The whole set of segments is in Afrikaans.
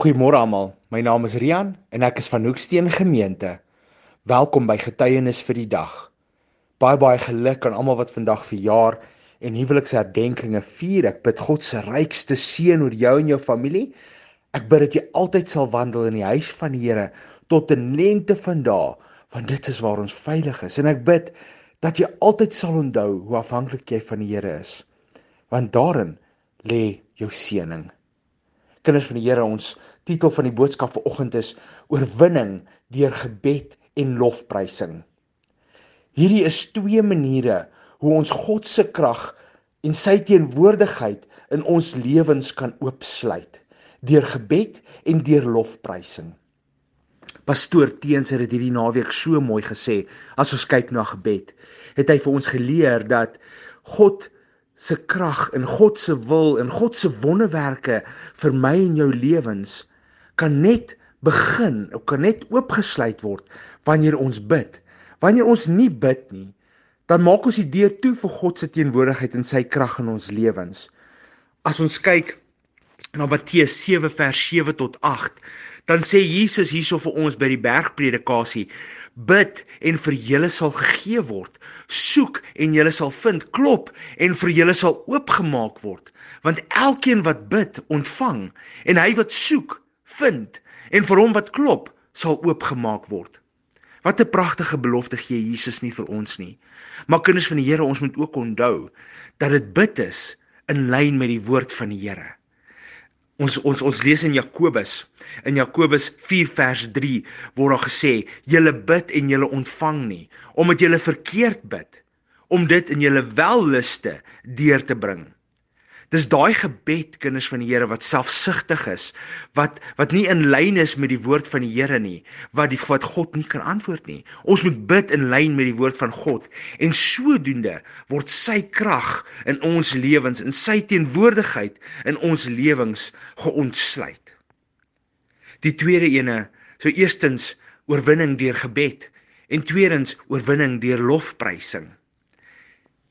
Goeiemôre almal. My naam is Rian en ek is van Hoeksteen Gemeente. Welkom by Getuienis vir die dag. Baie baie geluk aan almal wat vandag verjaar en huweliksherdenkinge vier. Ek bid God se rykste seën oor jou en jou familie. Ek bid dat jy altyd sal wandel in die huis van die Here tot die lente van dae, want dit is waar ons veilig is. En ek bid dat jy altyd sal onthou hoe afhanklik jy van die Here is. Want daarin lê jou seëning kinders van die Here ons titel van die boodskap vanoggend is oorwinning deur gebed en lofprysing. Hierdie is twee maniere hoe ons God se krag en sy teenwoordigheid in ons lewens kan oopsluit deur gebed en deur lofprysing. Pastoor Teens het dit hierdie naweek so mooi gesê as ons kyk na gebed. Het hy vir ons geleer dat God se krag en God se wil en God se wonderwerke vir my en jou lewens kan net begin, kan net oopgesluit word wanneer ons bid. Wanneer ons nie bid nie, dan maak ons die deur toe vir God se teenwoordigheid en sy krag in ons lewens. As ons kyk na Matteus 7 vers 7 tot 8, dan sê Jesus hierso vir ons by die bergpredikasie: Bid en vir julle sal gegee word. Soek en julle sal vind. Klop en vir julle sal oopgemaak word. Want elkeen wat bid, ontvang, en hy wat soek, vind, en vir hom wat klop, sal oopgemaak word. Wat 'n pragtige belofte gee Jesus nie vir ons nie. Maar kinders van die Here, ons moet ook onthou dat dit bid is in lyn met die woord van die Here. Ons ons ons lees in Jakobus. In Jakobus 4 vers 3 word daar gesê: "Julle bid en julle ontvang nie, omdat julle verkeerd bid, om dit in julle welluste deur te bring." Dis daai gebed kinders van die Here wat selfsugtig is, wat wat nie in lyn is met die woord van die Here nie, wat die wat God nie kan antwoord nie. Ons moet bid in lyn met die woord van God en sodoende word sy krag in ons lewens en sy teenwoordigheid in ons lewens geontsluit. Die tweede ene, so eerstens oorwinning deur gebed en tweedens oorwinning deur lofprysing.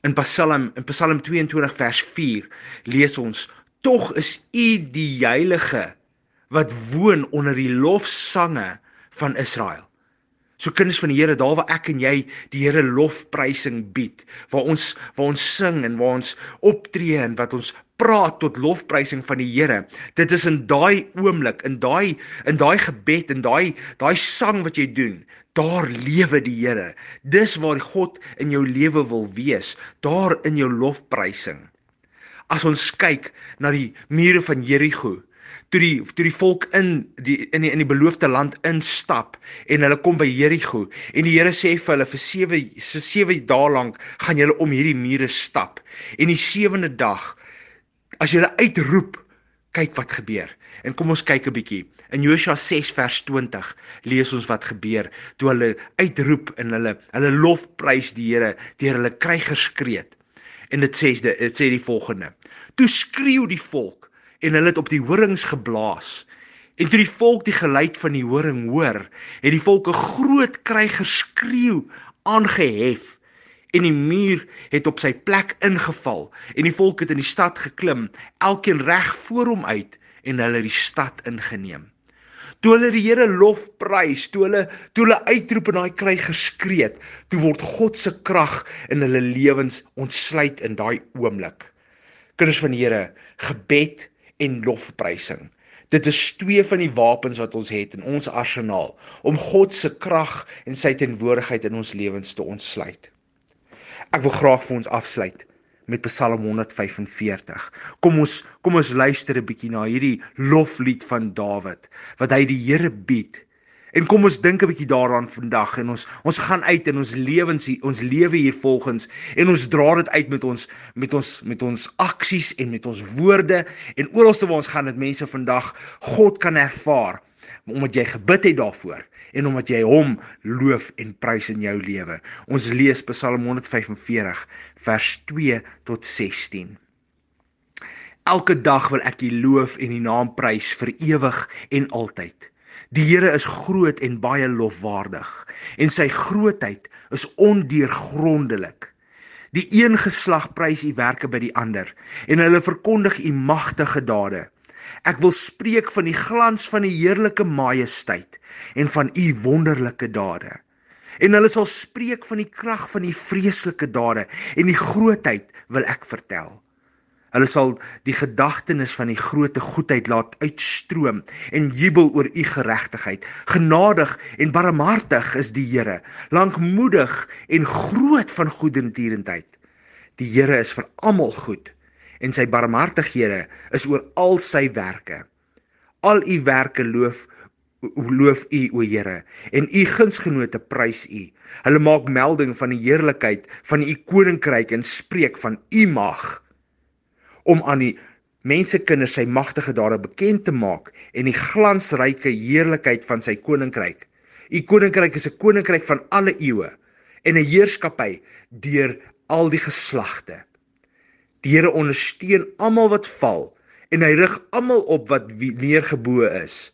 In Psalm in Psalm 22 vers 4 lees ons: "Tog is U die Heilige wat woon onder die lofsange van Israel." So kinders van die Here, daar waar ek en jy die Here lofprysing bied, waar ons waar ons sing en waar ons optree en wat ons praat tot lofprysing van die Here. Dit is in daai oomblik, in daai in daai gebed en daai daai sang wat jy doen, Daar lewe die Here. Dis waar God in jou lewe wil wees, daar in jou lofprysing. As ons kyk na die mure van Jerigo, toe die toe die volk in die in die in die beloofde land instap en hulle kom by Jerigo en die Here sê vir hulle vir 7 se 7 dae lank gaan julle om hierdie mure stap en die sewende dag as julle uitroep kyk wat gebeur En kom ons kyk 'n bietjie. In Josua 6 vers 20 lees ons wat gebeur toe hulle uitroep en hulle hulle lofprys die Here deur hulle krygerskreet. En dit sê dit sê die volgende: Toe skreeu die volk en hulle het op die horings geblaas. En toe die volk die geluid van die horing hoor, het die volk 'n groot krygerskreeu aangehef en die muur het op sy plek ingeval en die volk het in die stad geklim elkeen reg voor hom uit en hulle die stad ingeneem. Toe hulle die Here lof prys, toe hulle toe hulle uitroep en daai kry geskreet, toe word God se krag in hulle lewens ontsluit in daai oomblik. Kinders van die Here, gebed en lofprysing. Dit is twee van die wapens wat ons het in ons arsenaal om God se krag en sy teenwoordigheid in ons lewens te ontsluit. Ek wil graag vir ons afsluit met Psalm 145. Kom ons kom ons luister 'n bietjie na hierdie loflied van Dawid wat hy die Here bied. En kom ons dink 'n bietjie daaraan vandag en ons ons gaan uit in ons lewens ons lewe hier volgens en ons dra dit uit met ons met ons met ons aksies en met ons woorde en oralste waar ons gaan dit mense vandag God kan ervaar omdat jy gebid het daarvoor en omdat jy hom loof en prys in jou lewe. Ons lees Psalm 145 vers 2 tot 16. Elke dag wil ek U loof en U naam prys vir ewig en altyd. Die Here is groot en baie lofwaardig en sy grootheid is ondeurgrondelik. Die een geslag prys U werke by die ander en hulle verkondig U magtige dade. Ek wil spreek van die glans van die heerlike majesteit en van u wonderlike dade. En hulle sal spreek van die krag van die vreeslike dade en die grootheid wil ek vertel. Hulle sal die gedagtenis van die groote goedheid laat uitstroom en jubel oor u geregtigheid. Genadig en barmhartig is die Here, lankmoedig en groot van goedertierendheid. Die Here is vir almal goed en sy barmhartighede is oor al sy werke. Al u werke loof loof u o Here en u gunsgenote prys u. Hulle maak melding van die heerlikheid van u koninkryk en spreek van u mag om aan die mensekinders sy magtige dade bekend te maak en die glansryke heerlikheid van sy koninkryk. U koninkryk is 'n koninkryk van alle eeue en 'n heerskappy deur al die geslagte. Die Here ondersteun almal wat val en hy rig almal op wat neergebo is.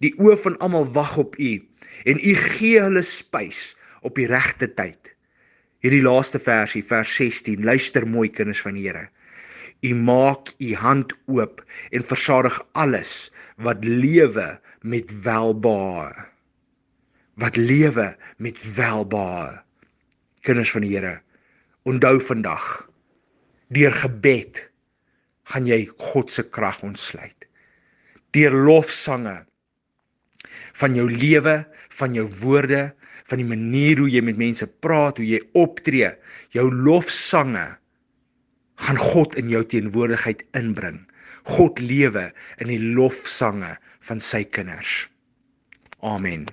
Die oë van almal wag op u en u gee hulle spys op die regte tyd. Hierdie laaste versie, vers 16. Luister mooi kinders van die Here. U maak u hand oop en versadig alles wat lewe met welbehae. Wat lewe met welbehae. Kinders van die Here, onthou vandag deur gebed gaan jy God se krag ontsluit. Deur lofsange van jou lewe, van jou woorde, van die manier hoe jy met mense praat, hoe jy optree, jou lofsange gaan God in jou teenwoordigheid inbring. God lewe in die lofsange van sy kinders. Amen.